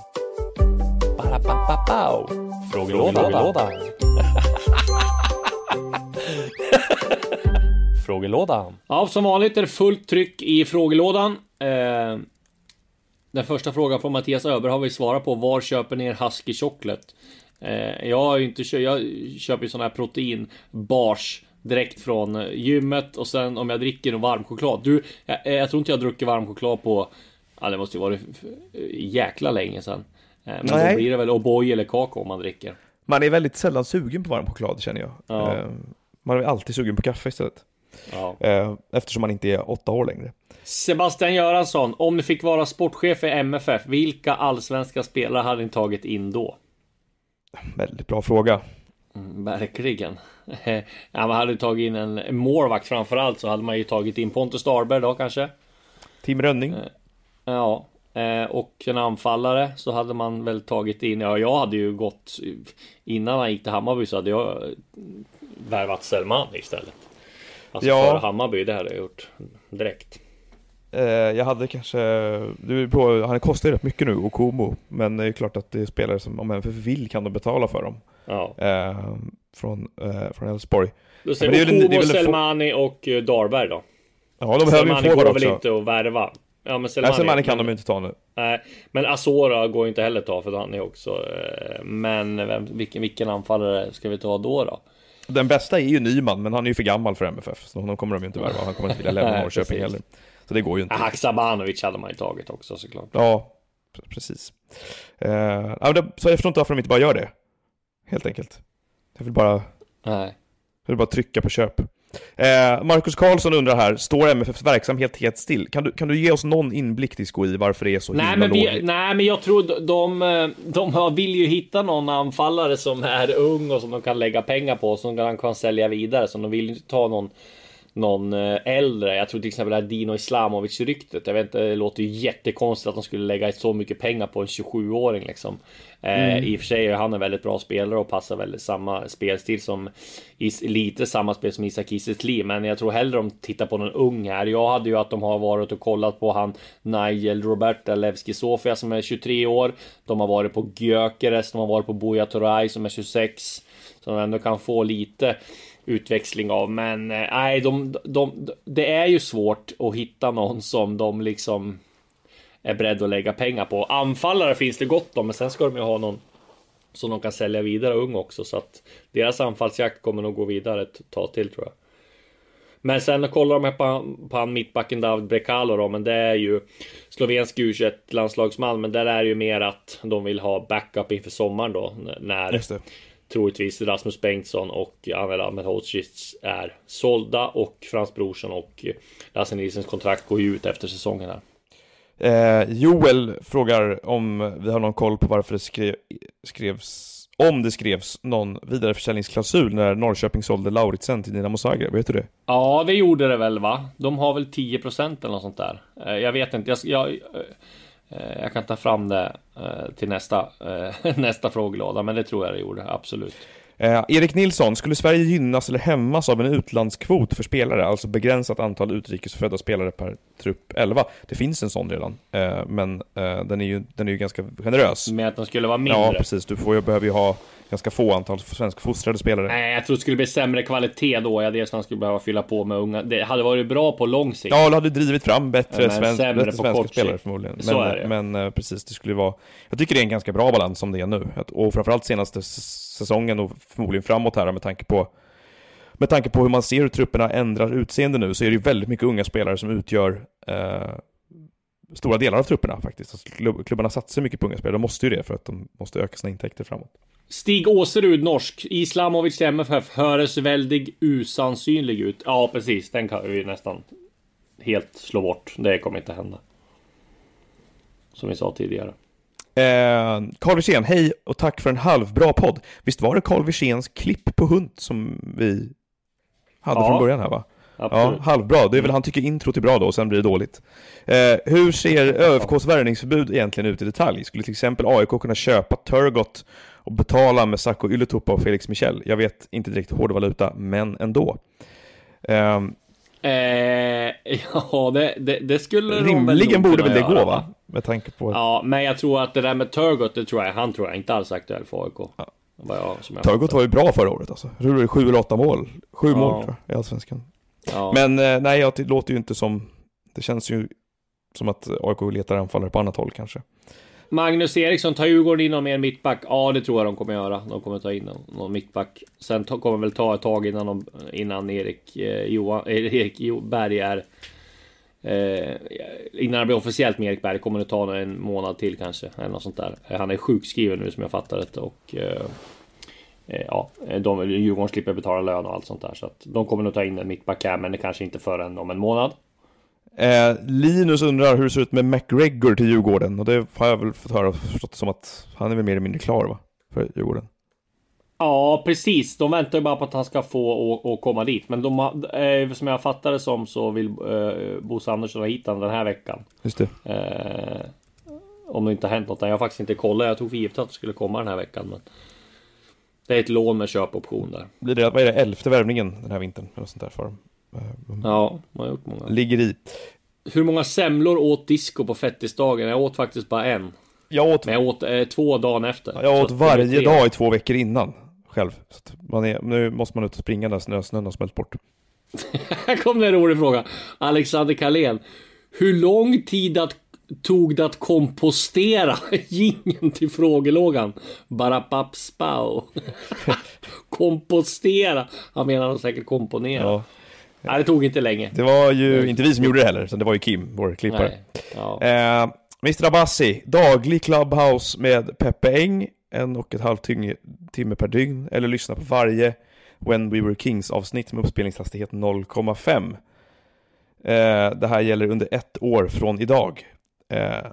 Frågelådan. (laughs) Frågelådan. Ja, som vanligt är det fullt tryck i frågelådan. Eh, den första frågan från Mattias Öber har vi svarat på. Var köper ni er Husky Chocolate? Eh, jag har inte jag köper ju sån här proteinbars direkt från eh, gymmet och sen om jag dricker en varm choklad. Du, jag, jag tror inte jag druckit varm choklad på, ja det måste ju vara jäkla länge sedan. Eh, men Nej. då blir det väl O'boy eller kakao om man dricker. Man är väldigt sällan sugen på varm choklad känner jag. Ja. Eh, Man är alltid sugen på kaffe istället. Ja. Eh, eftersom man inte är åtta år längre. Sebastian Göransson, om ni fick vara sportchef i MFF, vilka allsvenska spelare hade ni tagit in då? Väldigt bra fråga. Mm, verkligen. (laughs) ja, man hade tagit in en målvakt framförallt så hade man ju tagit in Pontus Starberg då kanske. Tim Rönning. Ja, eh, och en anfallare så hade man väl tagit in. Ja, jag hade ju gått innan han gick till Hammarby så hade jag värvat Selman istället. Alltså Ja. för Hammarby, det hade jag gjort direkt. Eh, jag hade kanske, du på, han kostar ju rätt mycket nu, Okomo. Men det är klart att det är spelare som, om MFF vill kan de betala för dem. Ja. Eh, från eh, från Elfsborg. Då säger är vi väl- Selmani och eh, Darberg då. Ja, de behöver ju Selmani går forward väl också. inte att värva. Ja men Nej, Selmani, Selmani kan men, de ju inte ta nu. Nej, men Azora går inte heller ta för han är också. eh, Men vem, vilken, vilken anfallare ska vi ta då då? Den bästa är ju Nyman, men han är ju för gammal för MFF. Så honom kommer de ju inte värva. Han kommer inte vilja lämna (laughs) Norrköping heller. Så det går ju inte. Haksabanovic hade man ju tagit också såklart. Ja, pre- precis. Eh, så jag förstår inte varför de inte bara gör det. Helt enkelt. Jag vill bara, Nej. jag vill bara trycka på köp. Eh, Marcus Karlsson undrar här, står MFFs verksamhet helt still? Kan du, kan du ge oss någon inblick till SKI varför det är så Nej himla men, vi, nej men jag tror de, de, de vill ju hitta någon anfallare som är ung och som de kan lägga pengar på. Som de kan sälja vidare. Så de vill ju ta någon någon eh, äldre. Jag tror till exempel det här Dino Islamovic ryktet. Jag vet inte, det låter ju jättekonstigt att de skulle lägga så mycket pengar på en 27-åring liksom. Eh, I och för sig är han en väldigt bra spelare och passar väldigt samma spelstil som lite samma spel som Isak Kiese Men jag tror hellre de tittar på någon ung här. Jag hade ju att de har varit och kollat på han Nigel Roberta Levski Sofia som är 23 år. De har varit på Gyökeres, de har varit på Buya Turay som är 26. Som de ändå kan få lite utväxling av. Men eh, nej, de, de, de, det är ju svårt att hitta någon som de liksom är beredd att lägga pengar på. Anfallare finns det gott om, men sen ska de ju ha någon som de kan sälja vidare ung också. Så att deras anfallsjakt kommer nog gå vidare ett tag till tror jag. Men sen kollar de här på, på han mittbacken David Brekalo då, men det är ju slovensk u landslagsman, men där är det ju mer att de vill ha backup inför sommaren då när Just det troligtvis Rasmus Bengtsson och Anel Ahmedhodzic är sålda och Frans Brorsson och Lasse Nilssons kontrakt går ju ut efter säsongen här. Eh, Joel frågar om vi har någon koll på varför det skrev, skrevs, om det skrevs någon vidareförsäljningsklausul när Norrköping sålde Lauritsen till Dinamo Zagreb, vet du det? Ja, det gjorde det väl va? De har väl 10% eller något sånt där. Eh, Jag vet inte, jag, jag, eh, Eh, jag kan ta fram det eh, till nästa, eh, (laughs) nästa frågelåda, men det tror jag det gjorde, absolut. Eh, Erik Nilsson, skulle Sverige gynnas eller hämmas av en utlandskvot för spelare, alltså begränsat antal utrikesfödda spelare per trupp 11? Det finns en sån redan, eh, men eh, den, är ju, den är ju ganska generös. Med att de skulle vara mindre. Ja, precis. Du får ju, behöver ju ha ganska få antal svenskfostrade spelare. Nej, jag tror det skulle bli sämre kvalitet då. Jag dels man skulle behöva fylla på med unga. Det hade varit bra på lång sikt. Ja, det hade drivit fram bättre, Men svensk, bättre svenska spelare sikt. förmodligen. Så men, är det. men eh, precis, det skulle vara... Jag tycker det är en ganska bra balans som det är nu. Och framförallt senaste säsongen och förmodligen framåt här med tanke på med tanke på hur man ser hur trupperna ändrar utseende nu så är det ju väldigt mycket unga spelare som utgör eh, stora delar av trupperna faktiskt. Alltså, klubb, klubbarna satsar mycket på unga spelare, de måste ju det för att de måste öka sina intäkter framåt. Stig Åserud, norsk. Islamovic MFF. Höres väldigt usannsynlig ut. Ja, precis. Den kan vi nästan helt slå bort. Det kommer inte hända. Som vi sa tidigare. Eh, Carl Wirsén, hej och tack för en halvbra podd. Visst var det Carl Wirséns klipp på hund som vi hade Ja. från början här va? Ja, Absolut. halvbra. Det är väl han tycker introt är bra då och sen blir det dåligt. Eh, hur ser ÖFKs värvningsförbud egentligen ut i detalj? Skulle till exempel AIK kunna köpa Turgot och betala med Sacco Ylätupa och Felix Michel? Jag vet inte direkt hårdvaluta, men ändå. Ehm, Eh, (laughs) ja, det, det, det skulle rimligen borde väl det gå va? Med tanke på Ja, men jag tror att det där med Turgot, det tror jag, han tror jag inte alls är aktuell för AIK. Jag, som jag Turgot var ju bra förra året alltså. Jag tror det är sju eller åtta mål. Sju Ja. mål tror jag, i Allsvenskan. ja. Men eh, nej, jag- det låter ju inte som... Det känns ju som att AIK letar anfallare på annat håll kanske. Magnus Eriksson, tar Djurgården in någon mer mittback? Ja, det tror jag de kommer göra. De kommer ta in någon, någon mittback. Sen ta, kommer väl ta ett tag innan, de, innan Erik, eh, Johan, eh, Erik Jo- Berg är... Eh, innan det blir officiellt med Erik Berg kommer det ta en månad till kanske. Eller något sånt där. Han är sjukskriven nu som jag fattar det och... Eh, eh ja, de, Djurgården slipper betala lön och allt sånt där. Så att de kommer nog ta in en mittback här, men det kanske inte förrän om en månad. Eh, Linus undrar hur det ser ut med McGregor till Djurgården och det har jag väl fått höra och förstått som att han är väl mer eller mindre klar va? För Djurgården. Ja, precis. De väntar ju bara på att han ska få och, komma dit. Men de, eh, som jag fattar det som så vill eh, Bosse Andersson ha hit honom den här veckan. Just det. Eh, om det inte har hänt något. Jag har faktiskt inte kollat. Jag tog för givet att det skulle komma den här veckan. Men det är ett lån med köpoption där. Blir det, vad är det, elfte värvningen den här vintern? Eller sånt där för dem. Eh, ja, man har gjort många. Ligger i. Hur många semlor åt disco på fettisdagen? Jag åt faktiskt bara en. Jag åt... Men jag åt eh, två dagen efter. Jag åt varje dag i två veckor innan. Själv. Så man är, nu måste man ut och springa när snö, snön har smält bort. (laughs) Här kom det en rolig fråga. Alexander Karlén. Hur lång tid att, tog det att kompostera (laughs) gingen till frågelågan? Bara pappspau. (laughs) kompostera. Han menar nog säkert komponera. Ja. Nej, det tog inte länge. Det var ju inte vi som gjorde det heller, utan det var ju Kim, vår klippare. Ja. Eh, Mr Abassi, daglig Clubhouse med Peppe Eng, en och ett halvt timme per dygn, eller lyssna på varje When We Were Kings avsnitt med uppspelningshastighet 0,5. Eh, det här gäller under ett år från idag. Eh,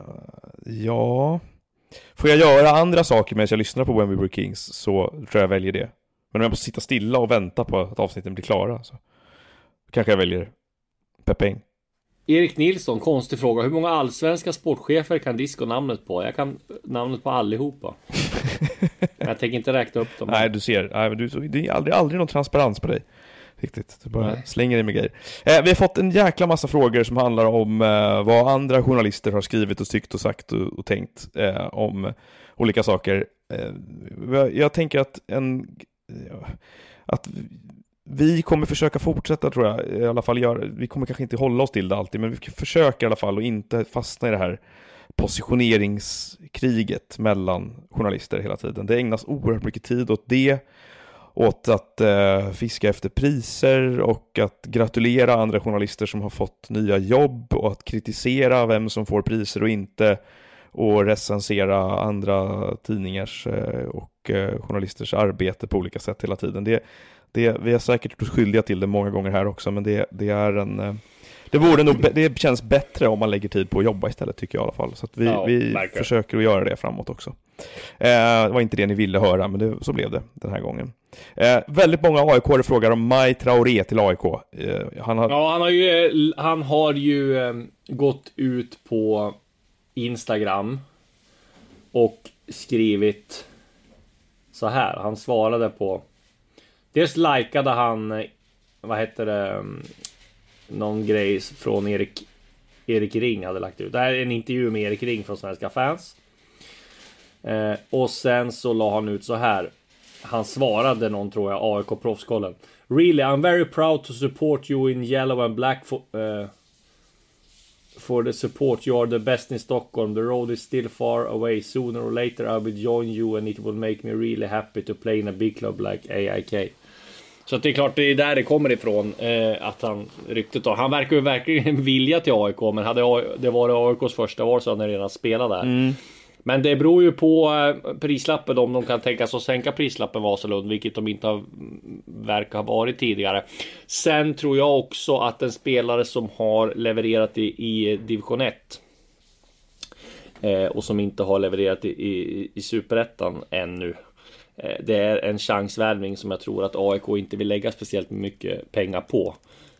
ja... Får jag göra andra saker medan jag lyssnar på When We Were Kings så tror jag jag väljer det. Men om jag måste sitta stilla och vänta på att avsnitten blir klara så kanske jag väljer Peppe Eng. Erik Nilsson, konstig fråga. Hur många allsvenska sportchefer kan Disco namnet på? Jag kan namnet på allihopa. (laughs) jag tänker inte räkna upp dem. Nej, du ser. Nej, du, det är aldrig, aldrig någon transparens på dig. Riktigt. Du bara Nej. slänger dig med grejer. Eh, vi har fått en jäkla massa frågor som handlar om eh, vad andra journalister har skrivit och tyckt och sagt och, och tänkt eh, om olika saker. Eh, jag tänker att en... Att vi kommer försöka fortsätta tror jag, i alla fall gör, vi kommer kanske inte hålla oss till det alltid, men vi försöker i alla fall att inte fastna i det här positioneringskriget mellan journalister hela tiden. Det ägnas oerhört mycket tid åt det, åt att eh, fiska efter priser och att gratulera andra journalister som har fått nya jobb och att kritisera vem som får priser och inte och recensera andra tidningars eh, och eh, journalisters arbete på olika sätt hela tiden. Det, det, vi har säkert gjort skyldiga till det många gånger här också, men det, det är en... Eh, det, vore nog, det känns bättre om man lägger tid på att jobba istället tycker jag i alla fall. Så vi, ja, vi försöker att göra det framåt också. Eh, det var inte det ni ville höra, men det, så blev det den här gången. Eh, väldigt många aik frågar om Maj Traoré till AIK. Eh, han har... Ja, han har ju, han har ju eh, gått ut på Instagram och skrivit så här. Han svarade på Dels likade han, eh, vad heter det, mm, någon grej från Erik, Erik Ring hade lagt ut. Det här är en intervju med Erik Ring från Svenska fans. Eh, och sen så la han ut så här. Han svarade någon tror jag, AIK proffskollen. Really, I'm very proud to support you in yellow and black for, uh, for the support. You are the best in Stockholm. The road is still far away. Sooner or later I will join you and it will make me really happy to play in a big club like AIK. Så det är klart, det är där det kommer ifrån. Eh, att han ryktet då. Han verkar ju verkligen (laughs) vilja till AIK, men hade det varit AIKs första val så hade han redan spelat där. Mm. Men det beror ju på eh, prislappen om de kan tänka sig att sänka prislappen Vasalund, vilket de inte har, verkar ha varit tidigare. Sen tror jag också att en spelare som har levererat i, i division 1 eh, och som inte har levererat i, i, i superettan ännu Eh, det är en chansvärvning som jag tror att AIK inte vill lägga speciellt mycket pengar på.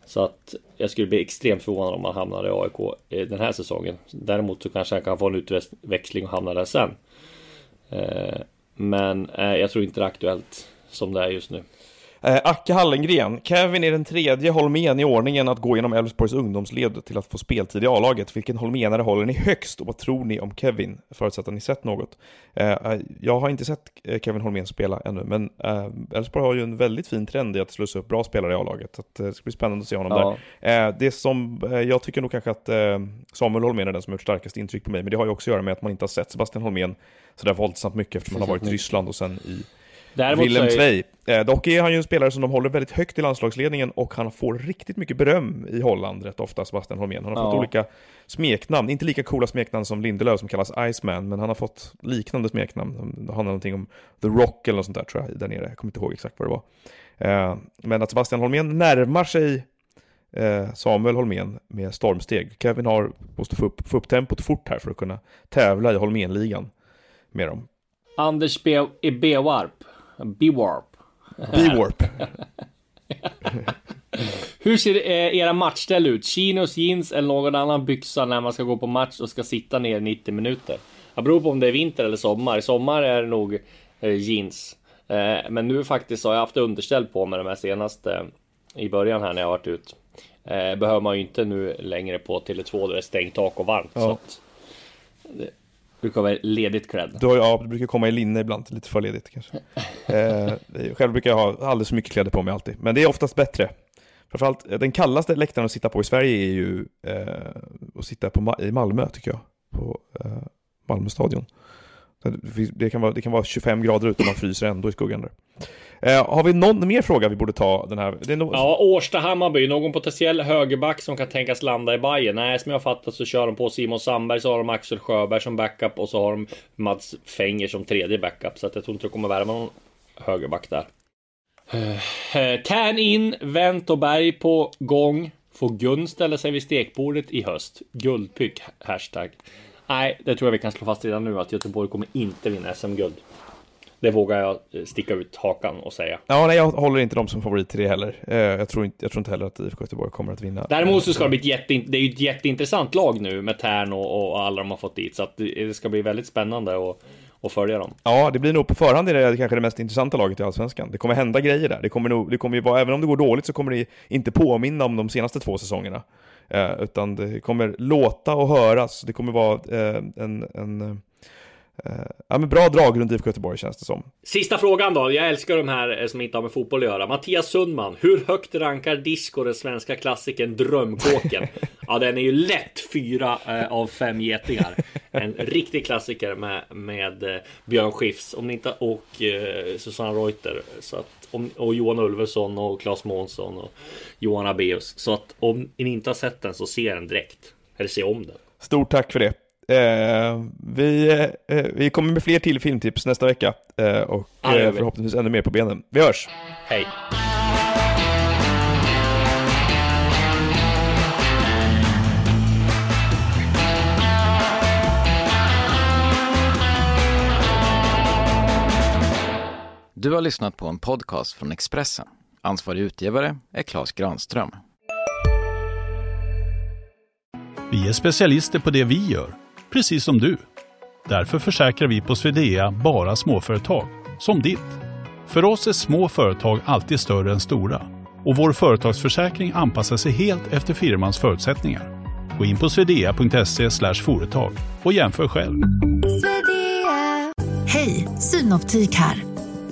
Så att jag skulle bli extremt förvånad om han hamnar i AIK eh, den här säsongen. Däremot så kanske han kan få en utväxling och hamna där sen. Eh, men jag tror inte det är aktuellt som det är just nu. Eh, Acke Hallengren, Kevin är den tredje Holmén i ordningen att gå genom Elfsborgs ungdomsled till att få speltid i A-laget. Vilken Holmenare håller ni högst och vad tror ni om Kevin? Förutsatt att ni sett något. Eh, eh jag har inte sett eh, Kevin Holmén spela ännu, men eh, Elfsborg har ju en väldigt fin trend i att slussa upp bra spelare i A-laget. Så det ska bli spännande att se honom ja. där. det som, jag tycker nog kanske att Samuel Holmén är den som har gjort starkast intryck på mig, men det har ju också att göra med att man inte har sett Sebastian Holmén sådär våldsamt mycket eftersom han har varit i Ryssland och sen i Däremot Willem är- Tvei. Eh, dock är han ju en spelare som de håller väldigt högt i landslagsledningen och han får riktigt mycket beröm i Holland rätt ofta, Sebastian Holmén. Han har fått Ja. olika smeknamn, inte lika coola smeknamn som Lindelöf som kallas Iceman, men han har fått liknande smeknamn. Det handlar någonting om The Rock eller något sånt där tror jag, där nere. Jag kommer inte ihåg exakt vad det var. Eh, men att Sebastian Holmén närmar sig eh, Samuel Holmén med stormsteg. Kevin har, måste få upp, få upp tempot fort här för att kunna tävla i Holmén-ligan med dem. Anders B. är B-Warp. B-Warp. (laughs) Hur ser eh, era matchställ ut? Chinos, jeans eller någon annan byxa när man ska gå på match och ska sitta ner 90 minuter? Det beror på om det är vinter eller sommar. I sommar är det nog eh, jeans. Eh, men nu faktiskt har jag haft underställ på mig de här senaste i början här när jag varit ut. Eh, behöver man ju inte nu längre på Tele2 då det är stängt tak och varmt. Ja. Så att brukar vara ledigt. Du, har, ja, du brukar komma i linne ibland, lite för ledigt kanske. (laughs) Eh, själv brukar jag ha alldeles för mycket kläder på mig alltid, men det är oftast bättre. Framförallt, eh, den kallaste läktaren att sitta på i Sverige är ju eh, att sitta på, i Malmö, tycker jag. På eh, Malmö stadion. Det kan, vara, det kan vara 25 grader ute och man fryser ändå i skuggan där. Eh, har vi någon mer fråga vi borde ta den här? Det är no Ja, Årsta-Hammarby. Någon potentiell högerback som kan tänkas landa i Bayern. Nej, som jag fattat så kör de på Simon Sandberg, så har de Axel Sjöberg som backup och så har de Mats Fenger som tredje backup. Så att jag tror inte det kommer värma någon högerback där. Eh, Tärn in, Wendt och Berg på gång. Får Gun ställa sig vid stekbordet i höst? Guldpyck, hashtag. Nej, det tror jag vi kan slå fast redan nu att Göteborg kommer inte vinna SM-guld. Det vågar jag eh, sticka ut hakan och säga. ja, nej, jag håller inte dem som favorit till det heller. Eh, jag, tror inte, jag tror inte heller att IFK Göteborg kommer att vinna. Däremot så ska det bli ett, jätte, det är ett jätteintressant lag nu med Tern och, och alla de har fått dit. Så att det ska bli väldigt spännande att, att följa dem. Ja, det blir nog på förhand är det kanske det mest intressanta laget i Allsvenskan. Det kommer hända grejer där. Det kommer nog, det kommer ju vara, även om det går dåligt så kommer det inte påminna om de senaste två säsongerna. Eh, utan det kommer låta och höras. Det kommer vara eh, en, en eh, ja, men bra drag runt IFK Göteborg känns det som. Sista frågan då. Jag älskar de här eh, som inte har med fotboll att göra. Mattias Sundman. Hur högt rankar Disco den svenska klassikern Drömkåken? (laughs) Ja, den är ju lätt fyra eh, av fem getingar. En riktig klassiker med, med eh, Björn Skifs om inte, och eh, Susanna Reuter. Så att, om, och Johan Ulveson och Claes Månsson och Johan Abeus. Så att om ni inte har sett den så se den direkt. Eller se om den. Stort tack för det. Eh, vi, eh, vi kommer med fler till filmtips nästa vecka. Eh, och eh, vi. förhoppningsvis ännu mer på benen. Vi hörs! Hej! Du har lyssnat på en podcast från Expressen. Ansvarig utgivare är Klas Granström. Vi är specialister på det vi gör, precis som du. Därför försäkrar vi på Swedea bara småföretag, som ditt. För oss är små företag alltid större än stora och vår företagsförsäkring anpassar sig helt efter firmans förutsättningar. Gå in på swedea.se företag och jämför själv. Hej, Synoptik här.